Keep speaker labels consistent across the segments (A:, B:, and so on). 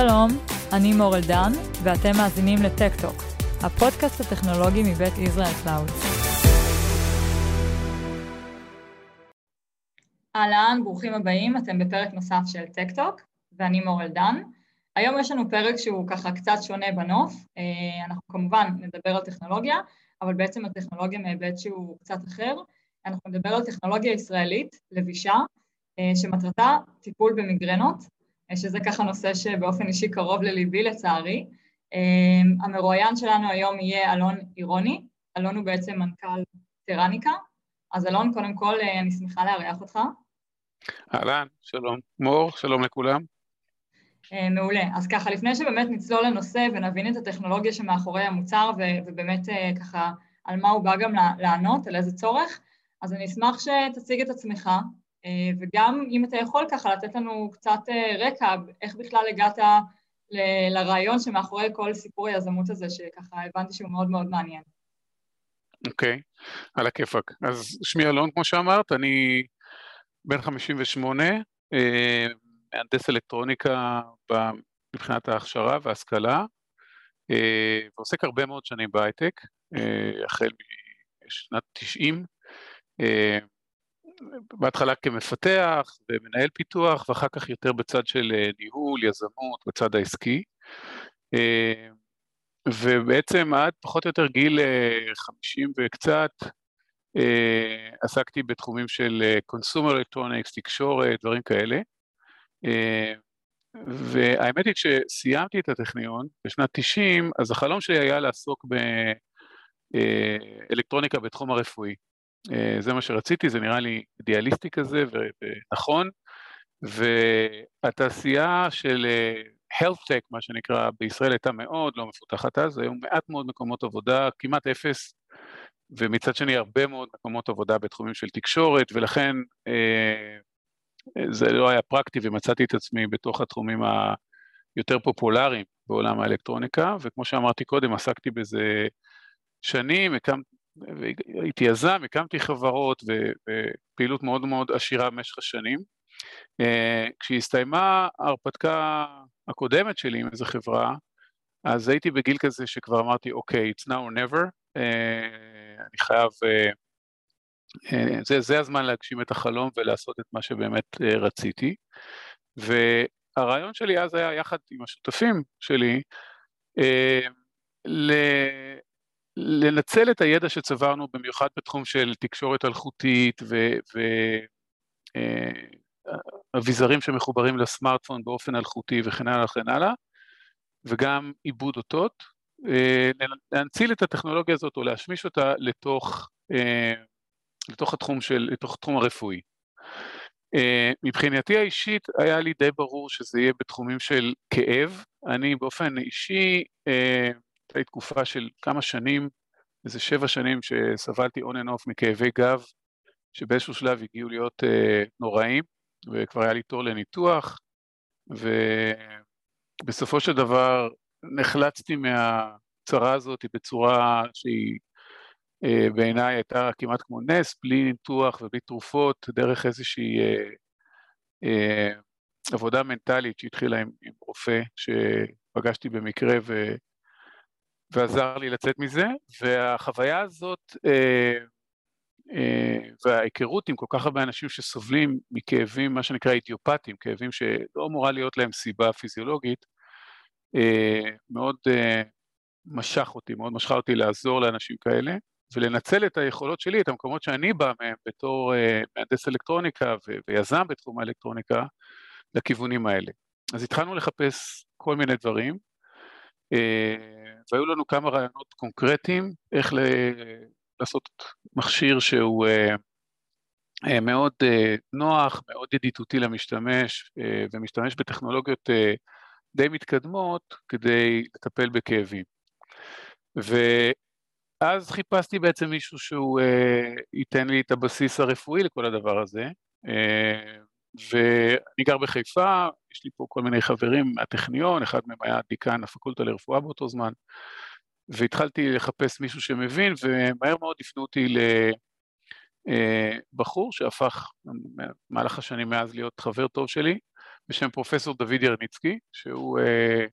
A: שלום, אני מור אלדן, ואתם מאזינים ל Tech Talk, הפודקאסט הטכנולוגי מבית Israel Cloud. אהלן, ברוכים הבאים, אתם בפרק נוסף של Tech Talk, ואני מור אלדן. היום יש לנו פרק שהוא ככה קצת שונה בנוף, אה, אנחנו כמובן נדבר על טכנולוגיה, אבל בעצם הטכנולוגיה מהיבט שהוא קצת אחר. אנחנו נדבר על טכנולוגיה ישראלית, לבישה, אה, שמטרתה טיפול במיגרנות, שזה ככה נושא שבאופן אישי קרוב לליבי לצערי. המרואיין שלנו היום יהיה אלון עירוני, אלון הוא בעצם מנכ"ל טרניקה, אז אלון, קודם כל אני שמחה לארח אותך.
B: אהלן, שלום מור, שלום לכולם.
A: אה, מעולה. אז ככה, לפני שבאמת נצלול לנושא ונבין את הטכנולוגיה שמאחורי המוצר ו- ובאמת אה, ככה על מה הוא בא גם לענות, על איזה צורך, אז אני אשמח שתציג את עצמך, אה, וגם אם אתה יכול ככה לתת לנו קצת רקע, איך בכלל הגעת ל- לרעיון שמאחורי כל סיפור היזמות הזה, שככה הבנתי שהוא מאוד מאוד מעניין.
B: אוקיי, okay, על הכיפאק. אז שמי אלון, כמו שאמרת, אני בן 58, מהנדס אלקטרוניקה מבחינת ההכשרה וההשכלה, אה, ועוסק הרבה מאוד שנים בהייטק, אה, החל משנת 90, אה, בהתחלה כמפתח ומנהל פיתוח, ואחר כך יותר בצד של ניהול, יזמות, בצד העסקי. ובעצם עד פחות או יותר גיל 50 וקצת, עסקתי בתחומים של consumer electronics, תקשורת, דברים כאלה. אה, והאמת היא כשסיימתי את הטכניון בשנת 90, אז החלום שלי היה לעסוק באלקטרוניקה בתחום הרפואי. אה, זה מה שרציתי, זה נראה לי אידיאליסטי כזה ונכון, והתעשייה של אה, health tech, מה שנקרא, בישראל הייתה מאוד לא מפותחת אז, היו מעט מאוד מקומות עבודה, כמעט אפס, ומצד שני הרבה מאוד מקומות עבודה בתחומים של תקשורת, ולכן זה לא היה פרקטי ומצאתי את עצמי בתוך התחומים היותר פופולריים בעולם האלקטרוניקה, וכמו שאמרתי קודם, עסקתי בזה שנים, הקמת, הייתי יזם, הקמתי חברות ופעילות מאוד מאוד עשירה במשך השנים. אה, כשהסתיימה ההרפתקה הקודמת שלי עם איזו חברה, אז הייתי בגיל כזה שכבר אמרתי, אוקיי, it's now or never, אה, אני חייב אה, זה, זה הזמן להגשים את החלום ולעשות את מה שבאמת רציתי. והרעיון שלי אז היה יחד עם השותפים שלי, אה, לנצל את הידע שצברנו במיוחד בתחום של תקשורת אלחוטית ואביזרים שמחוברים לסמארטפון באופן אלחוטי וכן הלאה וכן הלאה, וגם עיבוד אותות, להנציל את הטכנולוגיה הזאת או להשמיש אותה לתוך לתוך התחום של, לתוך התחום הרפואי. מבחינתי האישית היה לי די ברור שזה יהיה בתחומים של כאב. אני באופן אישי, הייתה תקופה של כמה שנים, איזה שבע שנים שסבלתי און אנ אוף מכאבי גב, שבאיזשהו שלב הגיעו להיות uh, נוראים, וכבר היה לי תור לניתוח, ובסופו של דבר נחלצתי מהצרה הזאת בצורה שהיא אה, בעיניי הייתה כמעט כמו נס, בלי ניתוח ובלי תרופות, דרך איזושהי אה, אה, עבודה מנטלית שהתחילה עם, עם רופא שפגשתי במקרה ו, ועזר לי לצאת מזה, והחוויה הזאת אה, אה, וההיכרות עם כל כך הרבה אנשים שסובלים מכאבים, מה שנקרא אידיופטיים, כאבים שלא אמורה להיות להם סיבה פיזיולוגית, אה, מאוד אה, משך אותי, מאוד משכה אותי לעזור לאנשים כאלה. ולנצל את היכולות שלי, את המקומות שאני בא מהם בתור uh, מהנדס אלקטרוניקה ו- ויזם בתחום האלקטרוניקה, לכיוונים האלה. אז התחלנו לחפש כל מיני דברים, והיו לנו כמה רעיונות קונקרטיים איך לעשות מכשיר שהוא uh, uh, מאוד uh, נוח, מאוד ידידותי למשתמש, ומשתמש בטכנולוגיות די מתקדמות כדי לטפל בכאבים. ו- אז חיפשתי בעצם מישהו שהוא אה, ייתן לי את הבסיס הרפואי לכל הדבר הזה, אה, ואני גר בחיפה, יש לי פה כל מיני חברים מהטכניון, אחד מהם היה דיקן הפקולטה לרפואה באותו זמן, והתחלתי לחפש מישהו שמבין, ומהר מאוד הפנו אותי לבחור אה, שהפך במהלך השנים מאז להיות חבר טוב שלי, בשם פרופסור דוד ירניצקי, שהוא אה,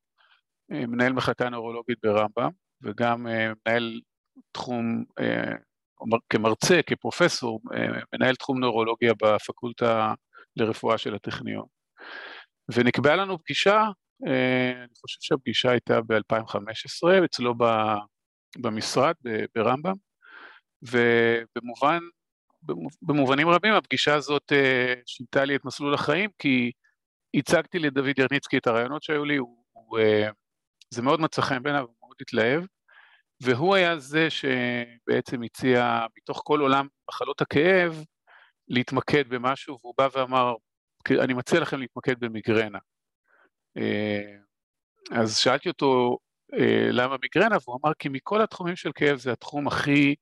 B: אה, מנהל מחלקה נוירולוגית ברמב"ם, וגם מנהל תחום, כמרצה, כפרופסור, מנהל תחום נוירולוגיה בפקולטה לרפואה של הטכניון. ונקבעה לנו פגישה, אה, אני חושב שהפגישה הייתה ב-2015, אצלו במשרד ברמב"ם, ובמובן, במובנים רבים הפגישה הזאת אה, שינתה לי את מסלול החיים, כי הצגתי לדוד ירניצקי את הרעיונות שהיו לי, הוא, הוא, אה, זה מאוד מצא חן בעיניו, הוא מאוד התלהב, והוא היה זה שבעצם הציע מתוך כל עולם מחלות הכאב להתמקד במשהו, והוא בא ואמר, אני מציע לכם להתמקד במיגרנה. אה, אז שאלתי אותו למה מיגרנה, והוא אמר כי מכל התחומים של כאב זה התחום הכי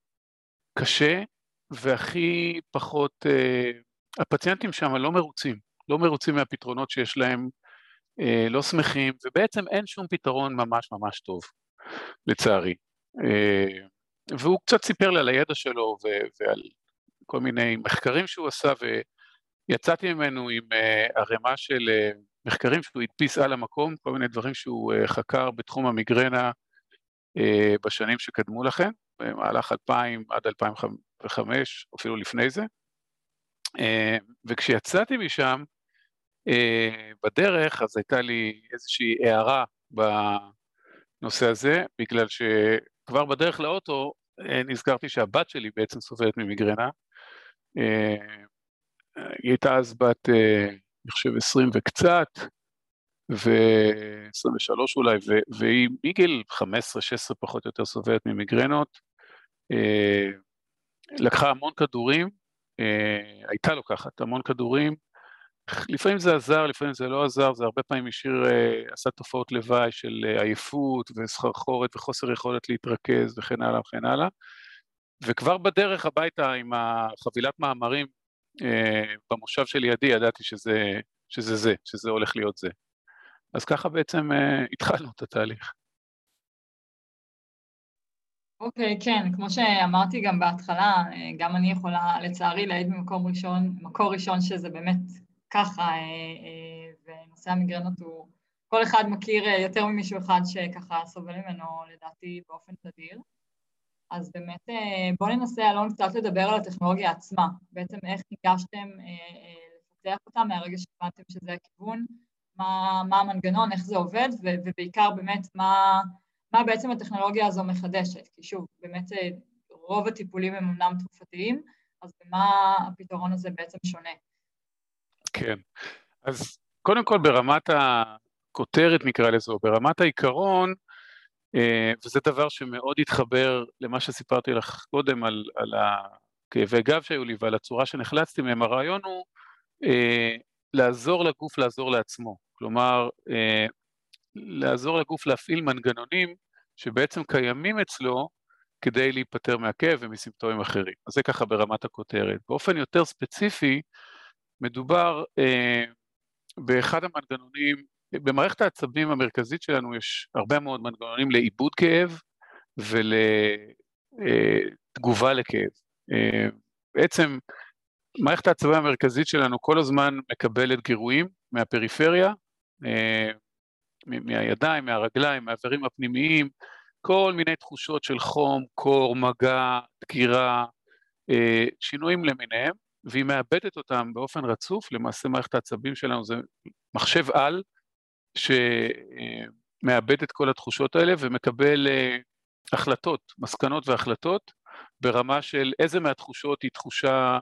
B: קשה והכי פחות, הפציינטים שם לא מרוצים. לא מרוצים מהפתרונות שיש להם, אה, לא שמחים, ובעצם אין שום פתרון ממש ממש טוב, לצערי. אה, והוא קצת סיפר לי על הידע שלו ועל כל מיני מחקרים שהוא עשה, ויצאתי ממנו עם אה, ערימה של אה, מחקרים שהוא הדפיס על המקום, כל מיני דברים שהוא אה, חקר בתחום המיגרנה בשנים שקדמו לכן, במהלך 2000 עד 2005, אפילו לפני זה. וכשיצאתי משם, בדרך, אז הייתה לי איזושהי הערה בנושא הזה, בגלל שכבר בדרך לאוטו נזכרתי שהבת שלי בעצם סובלת ממיגרנה. היא הייתה אז בת, אני חושב, עשרים וקצת, ו-23 אולי, והיא מגיל 15-16 פחות או יותר סובלת ממיגרנות. לקחה המון כדורים, הייתה לוקחת המון כדורים, לפעמים זה עזר, לפעמים זה לא עזר, זה הרבה פעמים השאיר, אה, עשה תופעות לוואי של אה, עייפות וסחרחורת וחוסר יכולת להתרכז וכן הלאה וכן הלאה. וכבר בדרך הביתה עם החבילת מאמרים אה, במושב שלידי ידעתי שזה, שזה זה, שזה הולך להיות זה. אז ככה בעצם התחלנו את התהליך.
A: אוקיי, okay, כן, כמו שאמרתי גם בהתחלה, גם אני יכולה לצערי להעיד ממקום ראשון, מקור ראשון שזה באמת ככה, אה, אה, ונושא המיגרנות הוא, כל אחד מכיר אה, יותר ממישהו אחד שככה סובל ממנו לדעתי באופן תדיר. אז באמת בואו ננסה, אלון, קצת לדבר על הטכנולוגיה עצמה. בעצם איך ניגשתם לפתח אותה מהרגע שהבנתם שזה הכיוון, מה, מה המנגנון, איך זה עובד, ובעיקר באמת מה, מה בעצם הטכנולוגיה הזו מחדשת. כי שוב, באמת רוב הטיפולים הם אמנם תרופתיים, אז במה הפתרון הזה בעצם שונה?
B: כן, אז קודם כל ברמת הכותרת נקרא לזה, ברמת העיקרון, אה, וזה דבר שמאוד התחבר למה שסיפרתי לך קודם על, על הכאבי גב שהיו לי ועל הצורה שנחלצתי מהם, הרעיון הוא אה, לעזור לגוף לעזור לעצמו, כלומר אה, לעזור לגוף להפעיל מנגנונים שבעצם קיימים אצלו כדי להיפטר מהכאב ומסימפטומים אחרים. אז זה ככה ברמת הכותרת. באופן יותר ספציפי, מדובר אה, באחד המנגנונים, במערכת העצבים המרכזית שלנו יש הרבה מאוד מנגנונים לעיבוד כאב ולתגובה אה, לכאב. אה, בעצם מערכת העצבים המרכזית שלנו כל הזמן מקבלת גירויים מהפריפריה, אה, מהידיים, מהרגליים, מהאיברים הפנימיים, כל מיני תחושות של חום, קור, מגע, דקירה, שינויים למיניהם, והיא מאבדת אותם באופן רצוף, למעשה מערכת העצבים שלנו זה מחשב על שמאבד את כל התחושות האלה ומקבל אה, החלטות, מסקנות והחלטות ברמה של איזה מהתחושות היא תחושה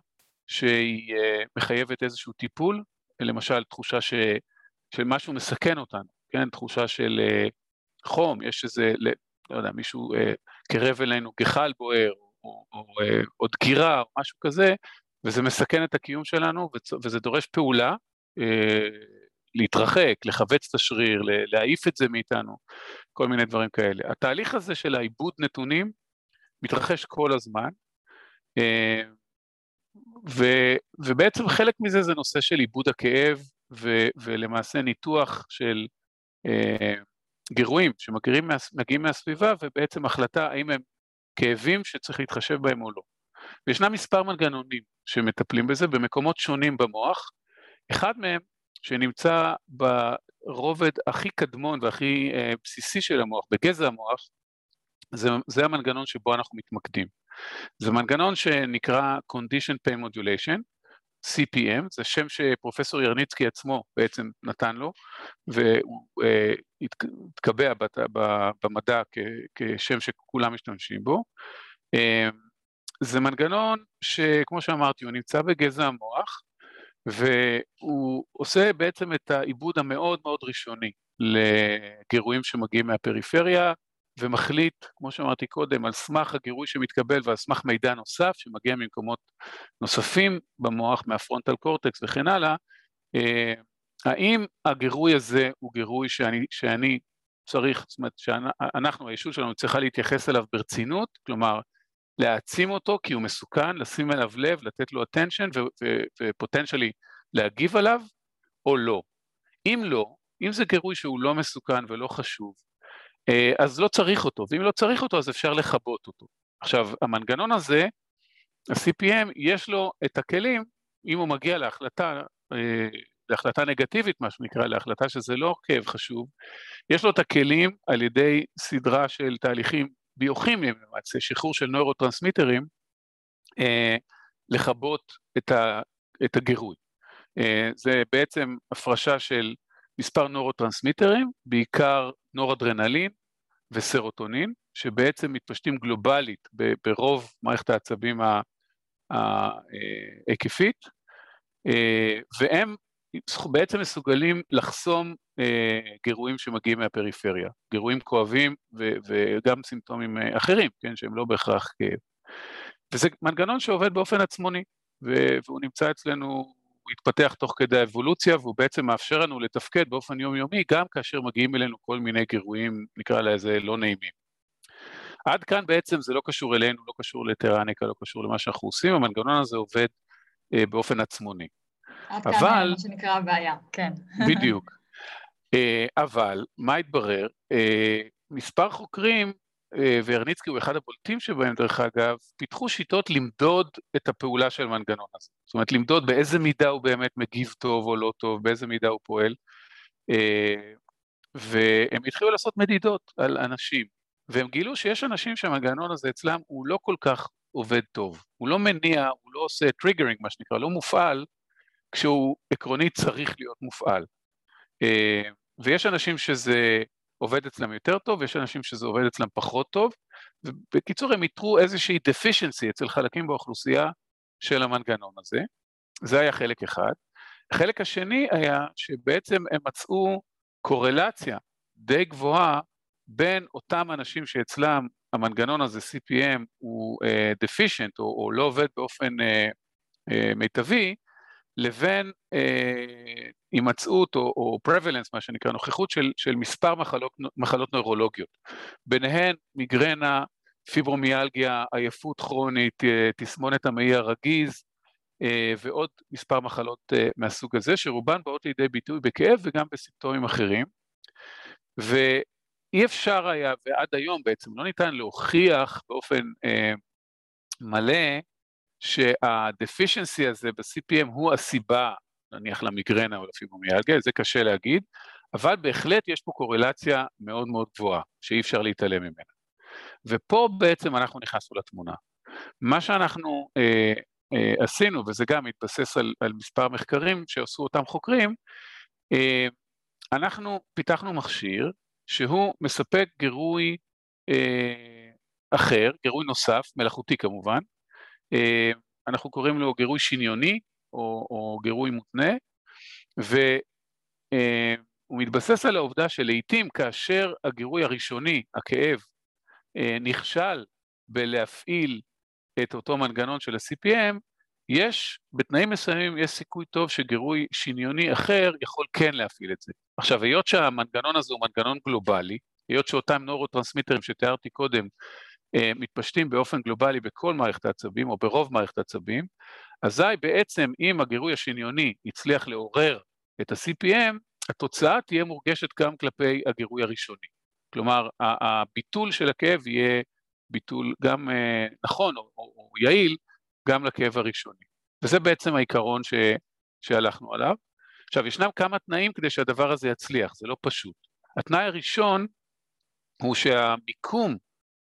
B: שהיא אה, מחייבת איזשהו טיפול, למשל תחושה ש, של משהו מסכן אותנו, כן, תחושה של אה, חום, יש איזה, לא יודע, מישהו קרב אלינו גחל בוער, או, או, או, או דגירה או משהו כזה, וזה מסכן את הקיום שלנו, וזה דורש פעולה, להתרחק, לכווץ את השריר, להעיף את זה מאיתנו, כל מיני דברים כאלה. התהליך הזה של העיבוד נתונים מתרחש כל הזמן, אה, ו, ובעצם חלק מזה זה נושא של עיבוד הכאב, ו, ולמעשה ניתוח של אה, גירויים שמגיעים מהסביבה, ובעצם החלטה האם הם כאבים שצריך להתחשב בהם או לא. וישנם מספר מנגנונים שמטפלים בזה במקומות שונים במוח. אחד מהם שנמצא ברובד הכי קדמון והכי אה, בסיסי של המוח, בגזע המוח, זה, זה המנגנון שבו אנחנו מתמקדים. זה מנגנון שנקרא Condition Pain Modulation, CPM, זה שם שפרופסור ירניצקי עצמו בעצם נתן לו, והוא אה, התקבע במדע כשם שכולם משתמשים בו. אה, זה מנגנון שכמו שאמרתי, הוא נמצא בגזע המוח, והוא עושה בעצם את העיבוד המאוד מאוד ראשוני לגירויים שמגיעים מהפריפריה, ומחליט, כמו שאמרתי קודם, על סמך הגירוי שמתקבל ועל סמך מידע נוסף שמגיע ממקומות נוספים במוח, מהפרונטל קורטקס וכן הלאה, אה, האם הגירוי הזה הוא גירוי שאני, שאני צריך, זאת אומרת שאנחנו, הישות שלנו צריכה להתייחס אליו ברצינות, כלומר להעצים אותו כי הוא מסוכן, לשים אליו לב, לתת לו attention ופוטנציאלי להגיב עליו, או לא. אם לא, אם זה גירוי שהוא לא מסוכן ולא חשוב, אה, אז לא צריך אותו, ואם לא צריך אותו אז אפשר לכבות אותו. עכשיו, המנגנון הזה, ה-CPM, יש לו את הכלים, אם הוא מגיע להחלטה, אה, להחלטה נגטיבית, מה שנקרא, להחלטה שזה לא כאב חשוב, יש לו את הכלים על ידי סדרה של תהליכים ביוכימיים, למעשה שחרור של נוירוטרנסמיטרים, אה, לכבות את, ה, את הגירוי. זה בעצם הפרשה של מספר נורוטרנסמיטרים, בעיקר נורדרנלין וסרוטונין, שבעצם מתפשטים גלובלית ברוב מערכת העצבים ההיקפית, אה, והם בעצם מסוגלים לחסום אה, גירויים שמגיעים מהפריפריה, גירויים כואבים וגם סימפטומים אה, אחרים, כן, שהם לא בהכרח כאב. וזה מנגנון שעובד באופן עצמוני, והוא נמצא אצלנו הוא התפתח תוך כדי האבולוציה והוא בעצם מאפשר לנו לתפקד באופן יומיומי גם כאשר מגיעים אלינו כל מיני גירויים, נקרא לזה לא נעימים. עד כאן בעצם זה לא קשור אלינו, לא קשור לטראניקה, לא קשור למה שאנחנו עושים, המנגנון הזה עובד אה, באופן עצמוני.
A: עד אבל... כאן מה שנקרא הבעיה, כן.
B: בדיוק. אה, אבל מה התברר? אה, מספר חוקרים אה, והרניצקי הוא אחד הבולטים שבהם דרך אגב, פיתחו שיטות למדוד את הפעולה של המנגנון הזה. זאת אומרת, למדוד באיזה מידה הוא באמת מגיב טוב או לא טוב, באיזה מידה הוא פועל. והם התחילו לעשות מדידות על אנשים, והם גילו שיש אנשים שהמנגנון הזה אצלם הוא לא כל כך עובד טוב. הוא לא מניע, הוא לא עושה triggering, מה שנקרא, לא מופעל, כשהוא עקרונית צריך להיות מופעל. אה, ויש אנשים שזה עובד אצלם יותר טוב, ויש אנשים שזה עובד אצלם פחות טוב, ובקיצור הם איתרו איזושהי deficiency אצל חלקים באוכלוסייה של המנגנון הזה, זה היה חלק אחד. החלק השני היה שבעצם הם מצאו קורלציה די גבוהה בין אותם אנשים שאצלם המנגנון הזה CPM הוא uh, deficient או, או לא עובד באופן uh, uh, מיטבי, לבין אה, הימצאות או, או prevalence, מה שנקרא, נוכחות של, של מספר מחלות, מחלות נוירולוגיות, ביניהן מיגרנה, פיברומיאלגיה, עייפות כרונית, אה, תסמונת המעי הרגיז, אה, ועוד מספר מחלות אה, מהסוג הזה, שרובן באות לידי ביטוי בכאב וגם בסימפטומים אחרים. ואי אפשר היה, ועד היום בעצם לא ניתן להוכיח באופן אה, מלא, שהדפישנסי הזה ב-CPM הוא הסיבה, נניח למיגרנה או לפיברומיאלגיה, זה קשה להגיד, אבל בהחלט יש פה קורלציה מאוד מאוד גבוהה, שאי אפשר להתעלם ממנה. ופה בעצם אנחנו נכנסנו לתמונה. מה שאנחנו אה, אה, עשינו, וזה גם מתבסס על, על מספר מחקרים שעשו אותם חוקרים, אה, אנחנו פיתחנו מכשיר שהוא מספק גירוי אה, אחר, גירוי נוסף, מלאכותי כמובן, אנחנו קוראים לו גירוי שניוני או, או גירוי מותנה, והוא אה, מתבסס על העובדה שלעיתים כאשר הגירוי הראשוני, הכאב, אה, נכשל בלהפעיל את אותו מנגנון של ה-CPM, יש, בתנאים מסוימים יש סיכוי טוב שגירוי שניוני אחר יכול כן להפעיל את זה. עכשיו, היות שהמנגנון הזה הוא מנגנון גלובלי, היות שאותם נורוטרנסמיטרים שתיארתי קודם אה, מתפשטים באופן גלובלי בכל מערכת העצבים או ברוב מערכת העצבים, אזי בעצם אם הגירוי השניוני הצליח לעורר את ה-CPM, התוצאה תהיה מורגשת גם כלפי הגירוי הראשוני. כלומר, הביטול של הכאב יהיה ביטול גם אה, נכון או, או, או יעיל גם לכאב הראשוני. וזה בעצם העיקרון ש, שהלכנו עליו. עכשיו, ישנם כמה תנאים כדי שהדבר הזה יצליח, זה לא פשוט. התנאי הראשון הוא שהמיקום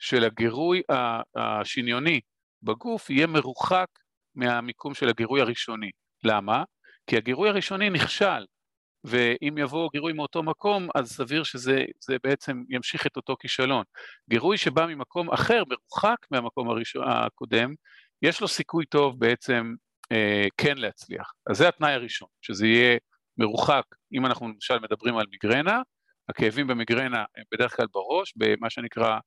B: של הגירוי השניוני בגוף יהיה מרוחק מהמיקום של הגירוי הראשוני. למה? כי הגירוי הראשוני נכשל, ואם יבוא גירוי מאותו מקום, אז סביר שזה בעצם ימשיך את אותו כישלון. גירוי שבא ממקום אחר, מרוחק מהמקום הראשון, הקודם, יש לו סיכוי טוב בעצם אה, כן להצליח. אז זה התנאי הראשון, שזה יהיה מרוחק, אם אנחנו למשל מדברים על מיגרנה, הכאבים במיגרנה הם בדרך כלל בראש, במה שנקרא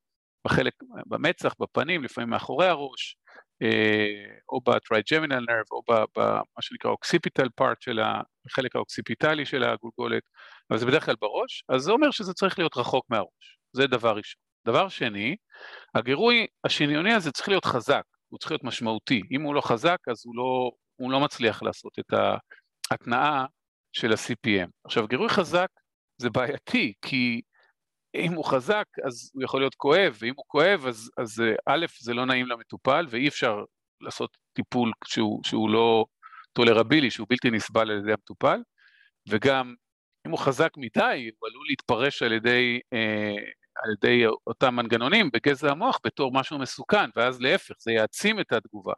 B: בחלק, במצח, בפנים, לפעמים מאחורי הראש, אה, או ב-trigeminal nerve, או במה שנקרא occipital part של החלק האוקסיפיטלי של הגולגולת, אבל זה בדרך כלל בראש, אז זה אומר שזה צריך להיות רחוק מהראש, זה דבר ראשון. דבר שני, הגירוי השניוני הזה צריך להיות חזק, הוא צריך להיות משמעותי, אם הוא לא חזק אז הוא לא, הוא לא מצליח לעשות את ההתנעה של ה-CPM. עכשיו גירוי חזק זה בעייתי, כי אם הוא חזק אז הוא יכול להיות כואב, ואם הוא כואב אז, אז אה, א', זה לא נעים למטופל ואי אפשר לעשות טיפול שהוא, שהוא לא טולרבילי, שהוא בלתי נסבל על ידי המטופל, וגם אם הוא חזק מדי הוא עלול להתפרש על ידי, אה, על ידי אותם מנגנונים בגזע המוח בתור משהו מסוכן, ואז להפך, זה יעצים את התגובה.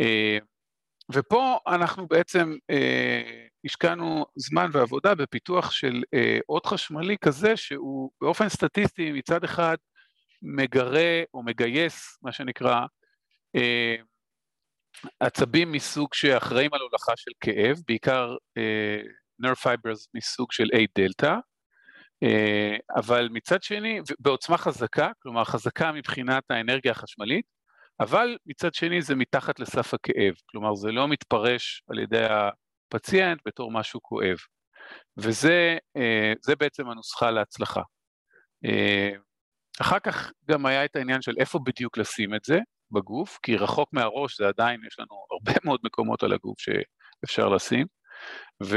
B: אה, ופה אנחנו בעצם אה, השקענו זמן ועבודה בפיתוח של אה, אות חשמלי כזה שהוא באופן סטטיסטי מצד אחד מגרה או מגייס, מה שנקרא, אה, עצבים מסוג שאחראים על הולכה של כאב, בעיקר אה, nerve מסוג של A דלתא, אה, אבל מצד שני, בעוצמה חזקה, כלומר חזקה מבחינת האנרגיה החשמלית, אבל מצד שני זה מתחת לסף הכאב, כלומר זה לא מתפרש על ידי הפציינט בתור משהו כואב, וזה אה, בעצם הנוסחה להצלחה. אה, אחר כך גם היה את העניין של איפה בדיוק לשים את זה בגוף, כי רחוק מהראש זה עדיין, יש לנו הרבה מאוד מקומות על הגוף שאפשר לשים, ו,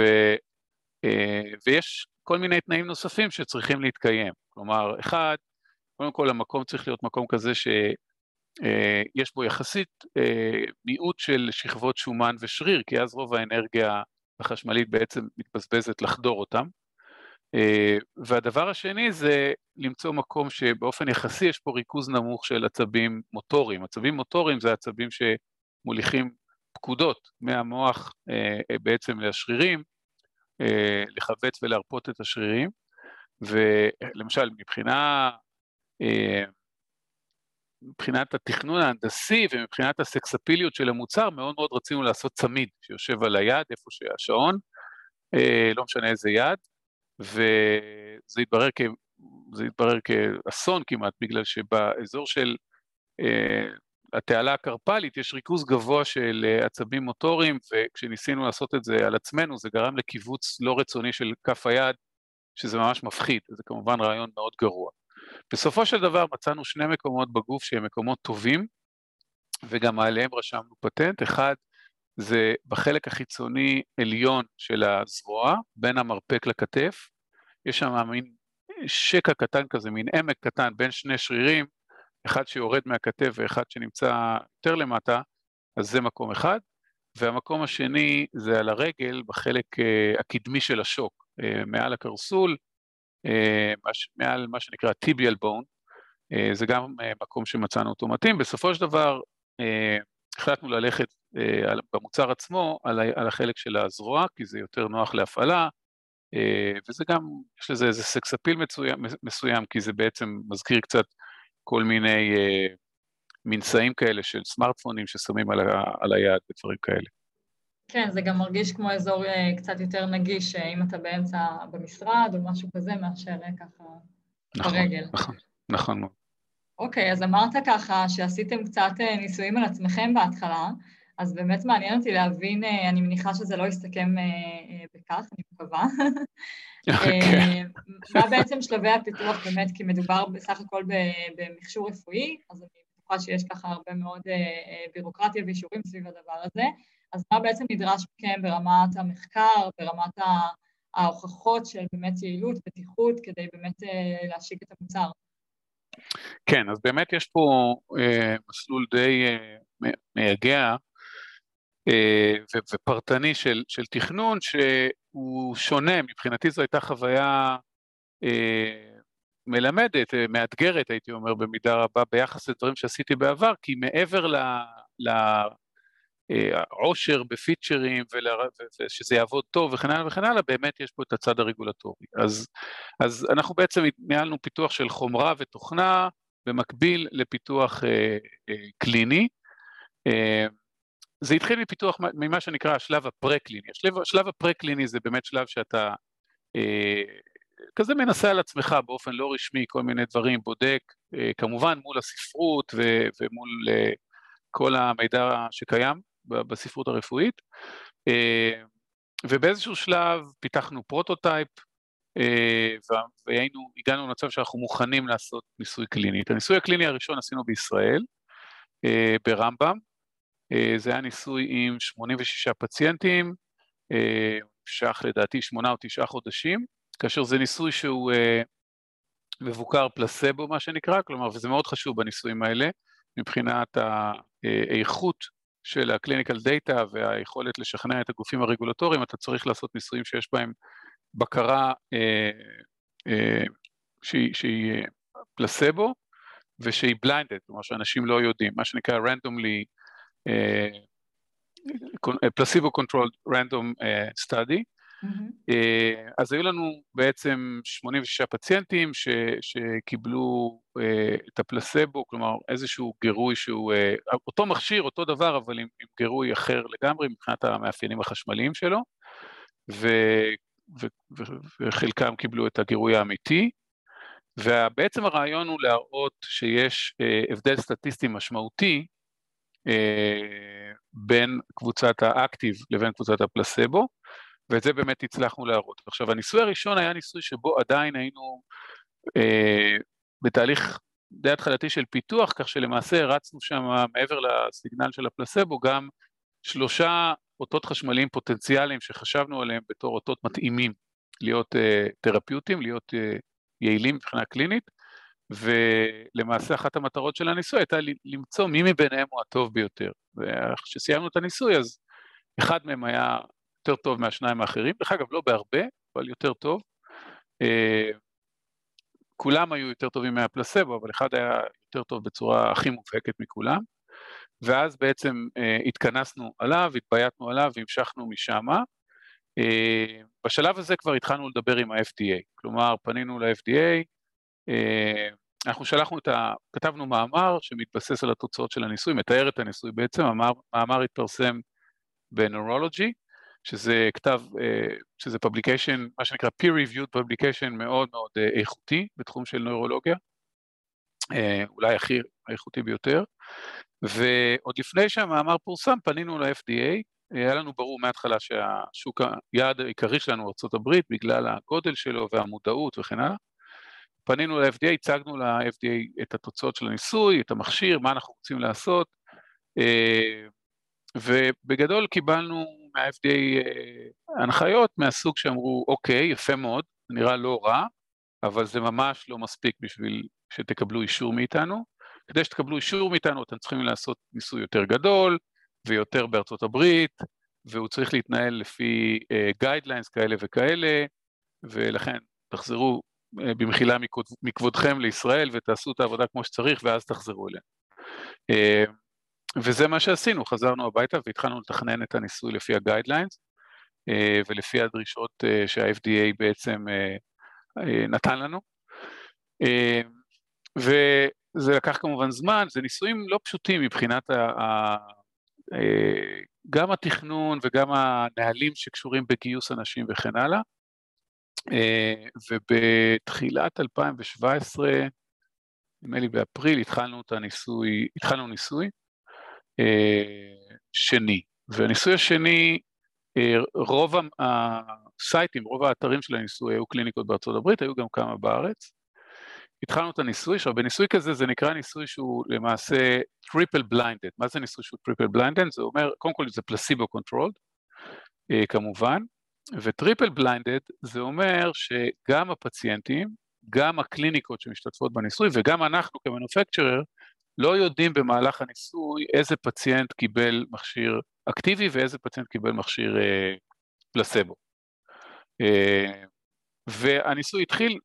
B: אה, ויש כל מיני תנאים נוספים שצריכים להתקיים. כלומר, אחד, קודם כל המקום צריך להיות מקום כזה ש... אה, יש בו יחסית אה, מיעוט של שכבות שומן ושריר, כי אז רוב האנרגיה החשמלית בעצם מתבזבזת לחדור אותם. אה, והדבר השני זה למצוא מקום שבאופן יחסי יש פה ריכוז נמוך של עצבים מוטוריים. עצבים מוטוריים זה עצבים שמוליכים פקודות מהמוח בעצם לשרירים, לכווץ ולהרפות את השרירים, ולמשל מבחינה מבחינת התכנון ההנדסי ומבחינת הסקספיליות של המוצר, מאוד מאוד רצינו לעשות צמיד שיושב על היד, איפה שהשעון, אה, לא משנה איזה יד, וזה התברר, כ... התברר כאסון כמעט, בגלל שבאזור של אה, התעלה הקרפלית יש ריכוז גבוה של אה, עצבים מוטוריים, וכשניסינו לעשות את זה על עצמנו, זה גרם לקיבוץ לא רצוני של כף היד, שזה ממש מפחיד, זה כמובן רעיון מאוד גרוע. בסופו של דבר מצאנו שני מקומות בגוף שהם מקומות טובים, וגם עליהם רשמנו פטנט. אחד זה בחלק החיצוני עליון של הזרוע, בין המרפק לכתף, יש שם מין שקע קטן כזה, מין עמק קטן בין שני שרירים, אחד שיורד מהכתף ואחד שנמצא יותר למטה, אז זה מקום אחד. והמקום השני זה על הרגל, בחלק uh, הקדמי של השוק, uh, מעל הקרסול, אה, מעל מה שנקרא טיביאל בון, אה, זה גם אה, מקום שמצאנו אותו מתאים. בסופו של דבר החלטנו ללכת במוצר עצמו על החלק של הזרוע, כי זה יותר נוח להפעלה, וזה גם, יש לזה איזה סקס אפיל מסוים, מסוים, כי זה בעצם מזכיר קצת כל מיני מנשאים כאלה של סמארטפונים ששמים על, ה, על היד ודברים כאלה.
A: כן, זה גם מרגיש כמו אזור אה, קצת יותר נגיש, אה, אם אתה באמצע במשרד או משהו כזה, מאשר אה, ככה נכון, ברגל.
B: נכון, נכון מאוד.
A: אוקיי, אז אמרת ככה שעשיתם קצת ניסויים על עצמכם בהתחלה, אז באמת מעניין אותי להבין, אני מניחה שזה לא יסתכם בכך, אני מקווה. אוקיי. מה בעצם שלבי הפיתוח באמת, כי מדובר בסך הכל במכשור רפואי, אז אני בטוחה שיש ככה הרבה מאוד בירוקרטיה ואישורים סביב הדבר הזה. אז מה בעצם נדרש מכם ברמת המחקר, ברמת ההוכחות של באמת יעילות, בטיחות, כדי באמת אה, להשיק את המוצר?
B: כן, אז באמת יש פה אה, מסלול די אה, מייגע. ופרטני של, של תכנון שהוא שונה, מבחינתי זו הייתה חוויה מלמדת, מאתגרת הייתי אומר במידה רבה ביחס לדברים שעשיתי בעבר, כי מעבר ל... ל העושר בפיצ'רים ושזה יעבוד טוב וכן הלאה וכן הלאה, באמת יש פה את הצד הרגולטורי. אז, אז אנחנו בעצם ניהלנו פיתוח של חומרה ותוכנה במקביל לפיתוח אה, אה, קליני. אה, זה התחיל מפיתוח, ממה שנקרא השלב הפרה-קליני. השלב, השלב הפרה-קליני זה באמת שלב שאתה אה, כזה מנסה על עצמך באופן לא רשמי כל מיני דברים, בודק, אה, כמובן מול הספרות ו, ומול אה, כל המידע שקיים בספרות הרפואית, אה, ובאיזשהו שלב פיתחנו prototype, אה, והיינו, הגענו למצב שאנחנו מוכנים לעשות ניסוי קליני. את הניסוי הקליני הראשון עשינו בישראל, אה, ברמב"ם, זה היה ניסוי עם 86 פציינטים, נמשך לדעתי שמונה או תשעה חודשים, כאשר זה ניסוי שהוא מבוקר פלסבו מה שנקרא, כלומר, וזה מאוד חשוב בניסויים האלה, מבחינת האיכות של ה-clinical data והיכולת לשכנע את הגופים הרגולטוריים, אתה צריך לעשות ניסויים שיש בהם בקרה אה, אה, שהיא, שהיא פלסבו ושהיא blinded, כלומר שאנשים לא יודעים, מה שנקרא randomly, אה, placebo controlled random uh, study, Mm-hmm. אז היו לנו בעצם 86 פציינטים ש, שקיבלו uh, את הפלסבו, כלומר איזשהו גירוי שהוא, uh, אותו מכשיר, אותו דבר, אבל עם, עם גירוי אחר לגמרי מבחינת המאפיינים החשמליים שלו, ו, ו, ו, וחלקם קיבלו את הגירוי האמיתי, ובעצם הרעיון הוא להראות שיש uh, הבדל סטטיסטי משמעותי uh, בין קבוצת האקטיב לבין קבוצת הפלסבו, ואת זה באמת הצלחנו להראות. עכשיו, הניסוי הראשון היה ניסוי שבו עדיין היינו אה, בתהליך די התחלתי של פיתוח, כך שלמעשה הרצנו שם מעבר לסיגנל של הפלסבו גם שלושה אותות חשמליים פוטנציאליים שחשבנו עליהם בתור אותות מתאימים להיות אה, תרפיוטיים, להיות אה, יעילים מבחינה קלינית, ולמעשה אחת המטרות של הניסוי הייתה למצוא מי מביניהם הוא הטוב ביותר. וכשסיימנו את הניסוי אז אחד מהם היה יותר טוב מהשניים האחרים, דרך אגב לא בהרבה, אבל יותר טוב. אה, כולם היו יותר טובים מהפלסבו, אבל אחד היה יותר טוב בצורה הכי מובהקת מכולם, ואז בעצם אה, התכנסנו עליו, התבייתנו עליו והמשכנו משם. אה, בשלב הזה כבר התחלנו לדבר עם ה-FDA, כלומר פנינו ל-FDA, אנחנו שלחנו את ה... כתבנו מאמר שמתבסס על התוצאות של הניסוי, מתאר את הניסוי בעצם, המאמר התפרסם ב Neurology, שזה כתב, אה, שזה publication, מה שנקרא peer reviewed publication מאוד מאוד אה, איכותי בתחום של נוירולוגיה, אה, אולי הכי איכותי ביותר, ועוד לפני שהמאמר פורסם פנינו ל-FDA, היה לנו ברור מההתחלה שהשוק, היעד העיקרי שלנו הוא ארה"ב בגלל הגודל שלו והמודעות וכן הלאה. פנינו ל-FDA, הצגנו ל-FDA את התוצאות של הניסוי, את המכשיר, מה אנחנו רוצים לעשות, ובגדול קיבלנו מה-FDA אה, הנחיות מהסוג שאמרו, אוקיי, יפה מאוד, נראה לא רע, אבל זה ממש לא מספיק בשביל שתקבלו אישור מאיתנו. כדי שתקבלו אישור מאיתנו אתם צריכים לעשות ניסוי יותר גדול ויותר בארצות הברית, והוא צריך להתנהל לפי uh, כאלה וכאלה, ולכן תחזרו uh, במחילה מכבוד, מכבודכם לישראל ותעשו את העבודה כמו שצריך ואז תחזרו אלינו. Uh, וזה מה שעשינו, חזרנו הביתה והתחלנו לתכנן את הניסוי לפי הגיידליינס אה, ולפי הדרישות אה, שה-FDA בעצם אה, נתן לנו. וזה לקח כמובן זמן, זה ניסויים לא פשוטים מבחינת ה... גם התכנון וגם הנהלים שקשורים בגיוס אנשים וכן הלאה. ובתחילת 2017, נדמה לי באפריל, התחלנו את הניסוי, התחלנו ניסוי, שני. והניסוי השני, אה, רוב הסייטים, רוב האתרים של הניסוי היו קליניקות בארצות הברית, היו גם כמה בארץ. התחלנו את הניסוי, עכשיו בניסוי כזה זה נקרא ניסוי שהוא למעשה triple blinded. מה זה ניסוי שהוא triple blinded? זה אומר, קודם כל זה placebo controlled, אה, כמובן, ו triple blinded זה אומר שגם הפציינטים, גם הקליניקות שמשתתפות בניסוי וגם אנחנו כ manufacturer לא יודעים במהלך הניסוי איזה פציינט קיבל מכשיר אקטיבי ואיזה פציינט קיבל מכשיר אה, פלסבו. אה, והניסוי התחיל,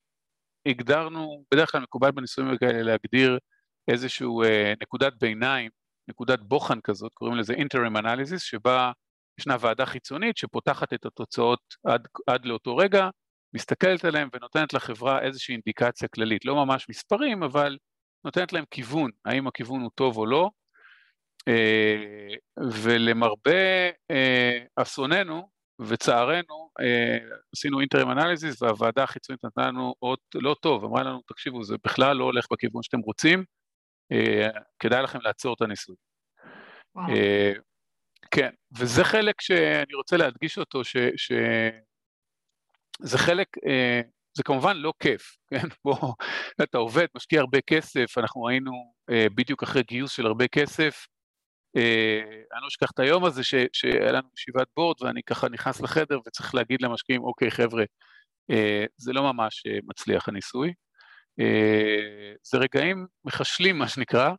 B: הגדרנו, בדרך כלל מקובל בניסויים כאלה להגדיר איזשהו אה, נקודת ביניים, נקודת בוחן כזאת, קוראים לזה interim analysis, שבה ישנה ועדה חיצונית שפותחת את התוצאות עד, עד לאותו רגע, מסתכלת עליהם ונותנת לחברה איזושהי אינדיקציה כללית, לא ממש מספרים, אבל נותנת להם כיוון, האם הכיוון הוא טוב או לא, אה, ולמרבה אה, אסוננו וצערנו, אה, עשינו אינטרם אנליזיס והוועדה החיצונית נתנה לנו אות לא טוב, אמרה לנו, תקשיבו, זה בכלל לא הולך בכיוון שאתם רוצים, כדאי לכם לעצור את הניסוי. וואו. כן, וזה חלק שאני רוצה להדגיש אותו, ש, ש... זה חלק, זה כמובן לא כיף, כן? בוא, אתה עובד, משקיע הרבה כסף, אנחנו היינו אה, בדיוק אחרי גיוס של הרבה כסף. אה, אני לא אשכח את היום הזה ש, שהיה לנו ישיבת בורד ואני ככה נכנס לחדר וצריך להגיד למשקיעים, אוקיי חבר'ה, זה לא ממש מצליח הניסוי. זה רגעים מחשלים מה שנקרא,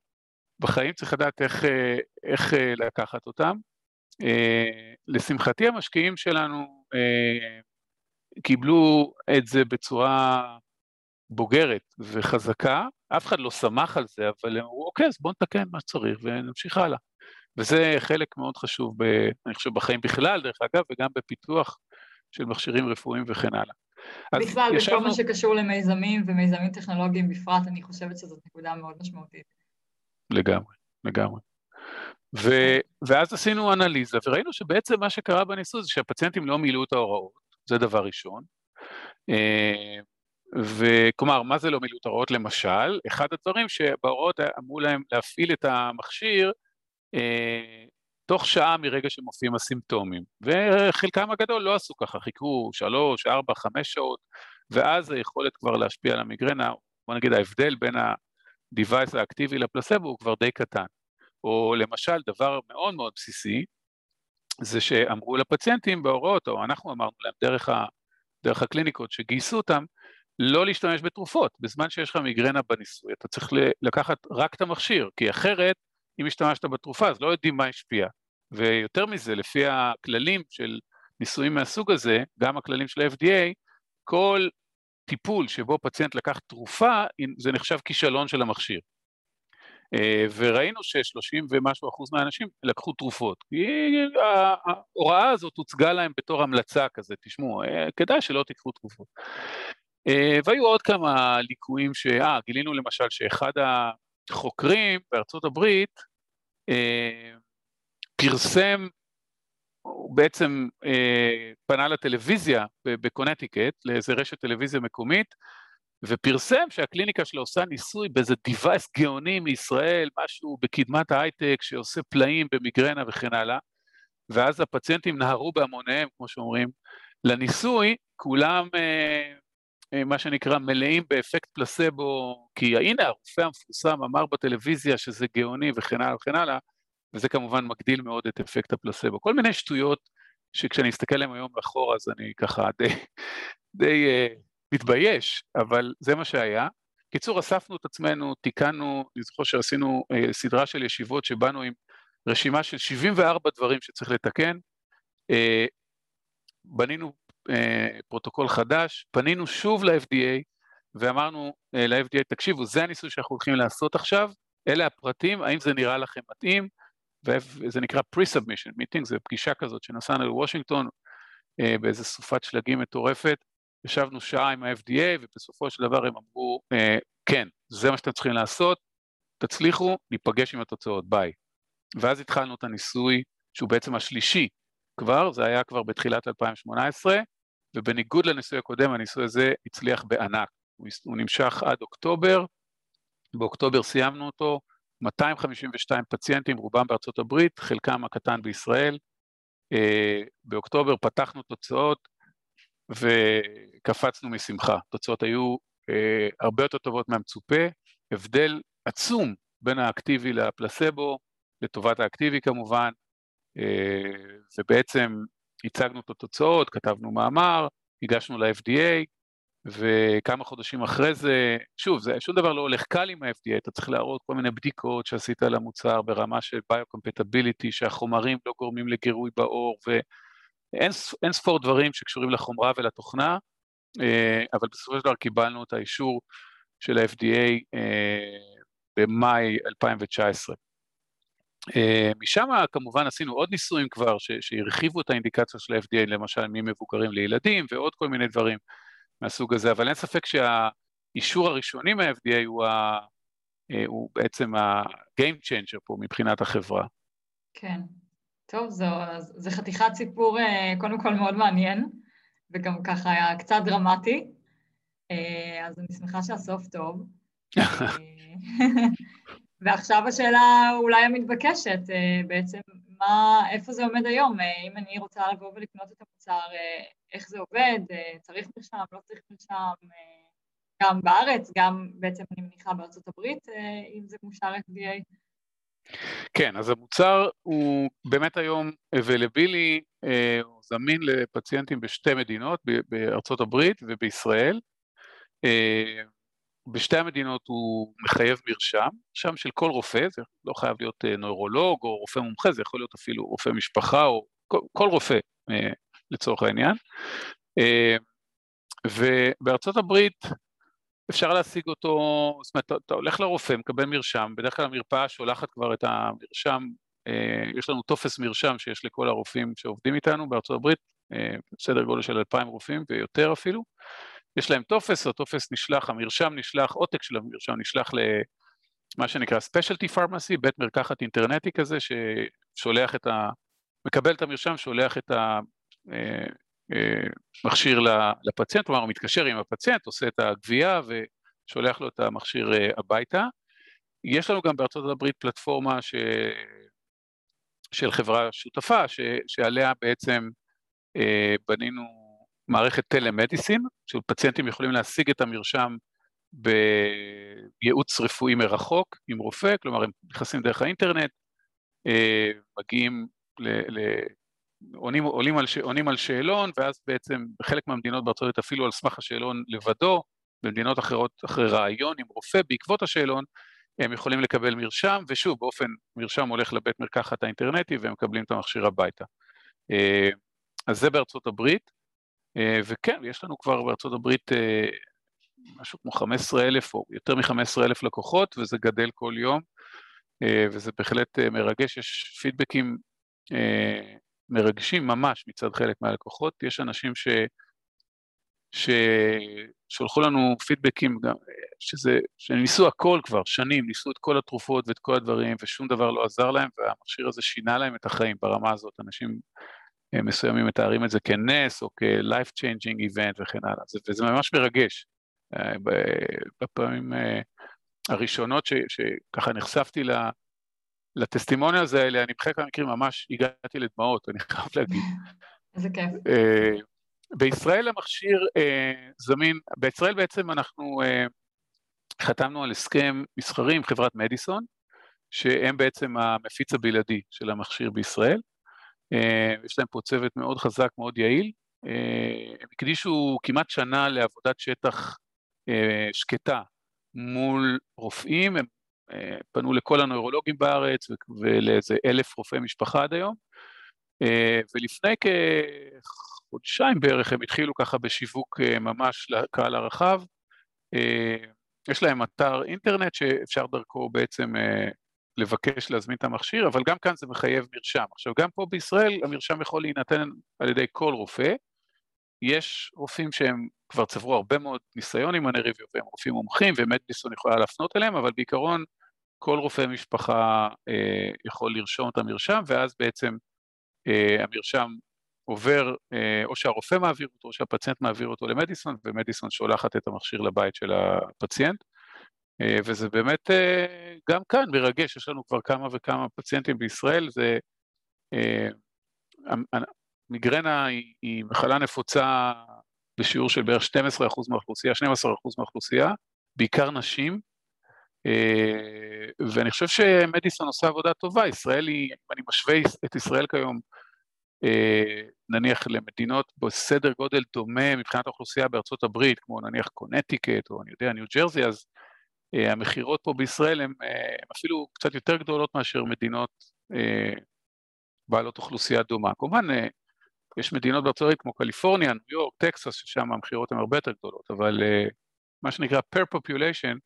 B: בחיים צריך לדעת איך, איך לקחת אותם. לשמחתי המשקיעים שלנו קיבלו את זה בצורה בוגרת וחזקה, אף אחד לא שמח על זה, אבל הם אמרו, אוקיי, אז בואו נתקן מה שצריך ונמשיך הלאה. וזה חלק מאוד חשוב, ב, אני חושב, בחיים בכלל, דרך אגב, וגם בפיתוח של מכשירים רפואיים וכן הלאה.
A: בכלל, ישבנו... בכל מה שקשור למיזמים ומיזמים טכנולוגיים בפרט, אני חושבת שזאת נקודה מאוד משמעותית.
B: לגמרי, לגמרי. ו, ואז עשינו אנליזה, וראינו שבעצם מה שקרה בניסוי זה שהפציינטים לא מילאו את ההוראות, זה דבר ראשון. אה, וכלומר, מה זה לא מילאו את? למשל, אחד הדברים שבהוראות אמרו להם להפעיל את המכשיר אה, תוך שעה מרגע שמופיעים הסימפטומים, וחלקם הגדול לא עשו ככה, חיכו שלוש, ארבע, חמש שעות, ואז היכולת כבר להשפיע על המיגרנה, בוא נגיד ההבדל בין ה-device האקטיבי לפלסבו הוא כבר די קטן. או למשל, דבר מאוד מאוד בסיסי, זה שאמרו לפציינטים בהוראות, או אנחנו אמרנו להם דרך, ה, דרך הקליניקות שגייסו אותם, לא להשתמש בתרופות. בזמן שיש לך מיגרנה בניסוי, אתה צריך לקחת רק את המכשיר, כי אחרת, אם השתמשת בתרופה, אז לא יודעים מה השפיע. ויותר מזה, לפי הכללים של ניסויים מהסוג הזה, גם הכללים של ה-FDA, כל טיפול שבו פציינט לקח תרופה, זה נחשב כישלון של המכשיר. אה, וראינו ש-30 ומשהו אחוז מהאנשים לקחו תרופות. כי ההוראה הזאת הוצגה להם בתור המלצה כזה, תשמעו, אה, כדאי שלא תיקחו תרופות. אה, והיו עוד כמה ליקויים ש... אה, גילינו למשל שאחד החוקרים בארצות הברית פרסם, הוא בעצם פנה לטלוויזיה בקונטיקט, לאיזה רשת טלוויזיה מקומית, ופרסם שהקליניקה שלו עושה ניסוי באיזה דיווייס גאוני מישראל, משהו בקדמת ההייטק שעושה פלאים במיגרנה וכן הלאה, ואז הפציינטים נהרו בהמוניהם, כמו שאומרים, לניסוי, כולם אה, אה, מה שנקרא מלאים באפקט פלסבו, כי הנה הרופא המפורסם אמר בטלוויזיה שזה גאוני וכן הלאה וכן הלאה, וזה כמובן מגדיל מאוד את אפקט הפלסבו. כל מיני שטויות שכשאני אסתכל עליהן היום אחורה אז אני ככה די, די אה, מתבייש, אבל זה מה שהיה. קיצור, אספנו את עצמנו, תיקנו, אני זוכר שעשינו אה, סדרה של ישיבות שבאנו עם רשימה של 74 דברים שצריך לתקן, אה, בנינו אה, פרוטוקול חדש, פנינו שוב ל-FDA ואמרנו אה, ל-FDA, תקשיבו, זה הניסוי שאנחנו הולכים לעשות עכשיו, אלה הפרטים, האם זה נראה לכם מתאים? וזה נקרא pre-submission meeting, זו פגישה כזאת שנסענו לוושינגטון אה, באיזה סופת שלגים מטורפת, ישבנו שעה עם ה-FDA ובסופו של דבר הם אמרו, אה, כן, זה מה שאתם צריכים לעשות, תצליחו, ניפגש עם התוצאות, ביי. ואז התחלנו את הניסוי, שהוא בעצם השלישי כבר, זה היה כבר בתחילת 2018, ובניגוד לניסוי הקודם, הניסוי הזה הצליח בענק. הוא, הוא נמשך עד אוקטובר, באוקטובר סיימנו אותו, 252 פציינטים, רובם בארצות הברית, חלקם הקטן בישראל. אה, באוקטובר פתחנו תוצאות, וקפצנו משמחה. התוצאות היו אה, הרבה יותר טובות מהמצופה, הבדל עצום בין האקטיבי לפלסבו, לטובת האקטיבי כמובן, אה, ובעצם הצגנו את התוצאות, כתבנו מאמר, הגשנו ל-FDA, וכמה חודשים אחרי זה, שוב, זה, שום דבר לא הולך קל עם ה-FDA, אתה צריך להראות כל מיני בדיקות שעשית על המוצר ברמה של ביו-קומפטביליטי, שהחומרים לא גורמים לגירוי בעור, ואין ספור דברים שקשורים לחומרה ולתוכנה, אה, אבל בסופו של דבר קיבלנו את האישור של ה-FDA אה, במאי 2019. אה, משם כמובן עשינו עוד ניסויים כבר שהרחיבו את האינדיקציה של ה-FDA, למשל ממבוגרים לילדים ועוד כל מיני דברים. מהסוג הזה, אבל אין ספק שהאישור הראשוני מה-FDA הוא, ה, הוא בעצם ה-game changer פה מבחינת החברה.
A: כן. טוב, זו, זו חתיכת סיפור אה, קודם כל מאוד מעניין, וגם ככה היה קצת דרמטי, אה, אז אני שמחה שהסוף טוב. ועכשיו השאלה אולי המתבקשת, בעצם מה, איפה זה עומד היום? אם אני רוצה לבוא ולקנות את המוצר, איך זה עובד, אה, צריך מרשם, לא צריך מרשם, אה, גם בארץ, גם בעצם אני מניחה בארצות הברית, אה, אם זה מאושר FDA.
B: כן, אז המוצר הוא באמת היום אבלבילי, הוא זמין לפציינטים בשתי מדינות, בארצות הברית ובישראל. בשתי המדינות הוא מחייב מרשם, מרשם של כל רופא, זה לא חייב להיות נוירולוג או רופא מומחה, זה יכול להיות אפילו רופא משפחה או כל, כל רופא לצורך העניין. אה, ובארצות הברית אפשר להשיג אותו, זאת אומרת, אתה הולך לרופא, מקבל מרשם, בדרך כלל המרפאה שולחת כבר את המרשם, אה, יש לנו טופס מרשם שיש לכל הרופאים שעובדים איתנו בארצות הברית, אה, בסדר גודל של אלפיים רופאים ויותר אפילו, יש להם טופס, הטופס נשלח, המרשם נשלח, עותק של המרשם נשלח למה שנקרא specialty pharmacy, בית מרקחת אינטרנטי כזה, ששולח את ה... מקבל את המרשם, שולח את המכשיר אה, אה, לפציינט, כלומר הוא מתקשר עם הפציינט, עושה את הגבייה ושולח לו את המכשיר אה, הביתה. יש לנו גם בארצות הברית פלטפורמה ש... של חברה שותפה, ש... שעליה בעצם בנינו מערכת טלמדיסין, שפציינטים יכולים להשיג את המרשם בייעוץ רפואי מרחוק עם רופא, כלומר הם נכנסים דרך האינטרנט, מגיעים ל, ל, עונים, עולים על, עונים על שאלון, ואז בעצם בחלק מהמדינות בארצות הברית אפילו על סמך השאלון לבדו, במדינות אחרות אחרי ראיון עם רופא בעקבות השאלון, הם יכולים לקבל מרשם, ושוב, באופן, מרשם הולך לבית מרקחת האינטרנטי והם מקבלים את המכשיר הביתה. אה, אז זה בארצות הברית, אה, וכן, יש לנו כבר בארצות הברית אה, משהו כמו 15 אלף או יותר מ-15 אלף לקוחות, וזה גדל כל יום, וזה בהחלט מרגש, יש פידבקים מרגשים ממש מצד חלק מהלקוחות, יש אנשים ש... ששולחו לנו פידבקים גם, שזה, שניסו הכל כבר, שנים, ניסו את כל התרופות ואת כל הדברים ושום דבר לא עזר להם והמכשיר הזה שינה להם את החיים ברמה הזאת, אנשים אה, מסוימים מתארים את זה כנס או כ-life changing event וכן הלאה, וזה ממש מרגש. אה, בפעמים אה, הראשונות ש, שככה נחשפתי ל... לטסטימוניאז האלה, אני בחלק מהמקרים ממש הגעתי לדמעות, אני חייב להגיד.
A: איזה כיף. Uh,
B: בישראל המכשיר uh, זמין, בישראל בעצם אנחנו uh, חתמנו על הסכם מסחרי עם חברת מדיסון, שהם בעצם המפיץ הבלעדי של המכשיר בישראל. יש להם פה צוות מאוד חזק, מאוד יעיל. הם הקדישו כמעט שנה לעבודת שטח שקטה מול רופאים, הם פנו לכל הנוירולוגים בארץ ולאיזה אלף רופאי משפחה עד היום, אה, ולפני כחודשיים בערך הם התחילו ככה בשיווק אה, ממש לקהל הרחב. אה, יש להם אתר אינטרנט שאפשר דרכו בעצם לבקש להזמין את המכשיר, אבל גם כאן זה מחייב מרשם. עכשיו, גם פה בישראל המרשם יכול להינתן על ידי כל רופא. יש רופאים שהם כבר צברו הרבה מאוד ניסיון עם הנריביו והם רופאים מומחים ומדיסון יכולה להפנות אליהם, אבל בעיקרון כל רופא משפחה אה, יכול לרשום את המרשם, ואז בעצם אה, המרשם עובר, אה, או שהרופא מעביר אותו, או שהפציינט מעביר אותו למדיסון, ומדיסון שולחת את המכשיר לבית של הפציינט. אה, וזה באמת אה, גם כאן מרגש, יש לנו כבר כמה וכמה פציינטים בישראל, זה... אה, מיגרנה היא, היא מחלה נפוצה בשיעור של בערך 12% מהאוכלוסייה, 12% מהאוכלוסייה, בעיקר נשים, אה, ואני חושב שמדיסון עושה עבודה טובה, ישראל היא, אם אני משווה את ישראל כיום נניח למדינות בסדר גודל דומה מבחינת האוכלוסייה בארצות הברית, כמו נניח קונטיקט או אני יודע, ניו ג'רזי, אז המכירות פה בישראל הן אפילו קצת יותר גדולות מאשר מדינות בעלות אוכלוסייה דומה. כמובן, יש מדינות בארצות הברית כמו קליפורניה, ניו יורק, טקסס, ששם המכירות הן הרבה יותר גדולות, אבל מה שנקרא per population,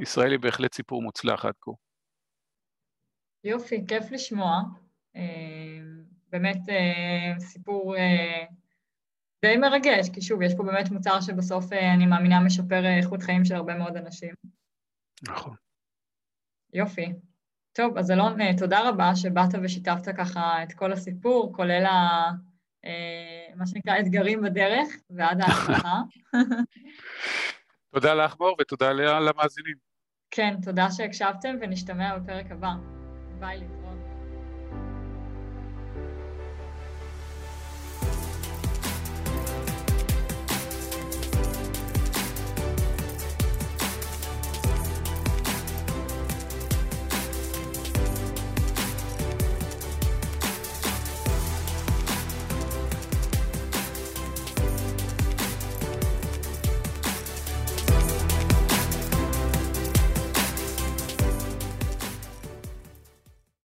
B: ישראל היא בהחלט סיפור מוצלח עד כה.
A: יופי, כיף לשמוע. באמת סיפור די מרגש, כי שוב, יש פה באמת מוצר שבסוף אני מאמינה משפר איכות חיים של הרבה מאוד אנשים.
B: נכון.
A: יופי. טוב, אז אלון, תודה רבה שבאת ושיתפת ככה את כל הסיפור, כולל ה... מה שנקרא אתגרים בדרך, ועד ההצלחה.
B: תודה לך, מור, ותודה למאזינים.
A: כן, תודה שהקשבתם, ונשתמע בפרק הבא. ביי.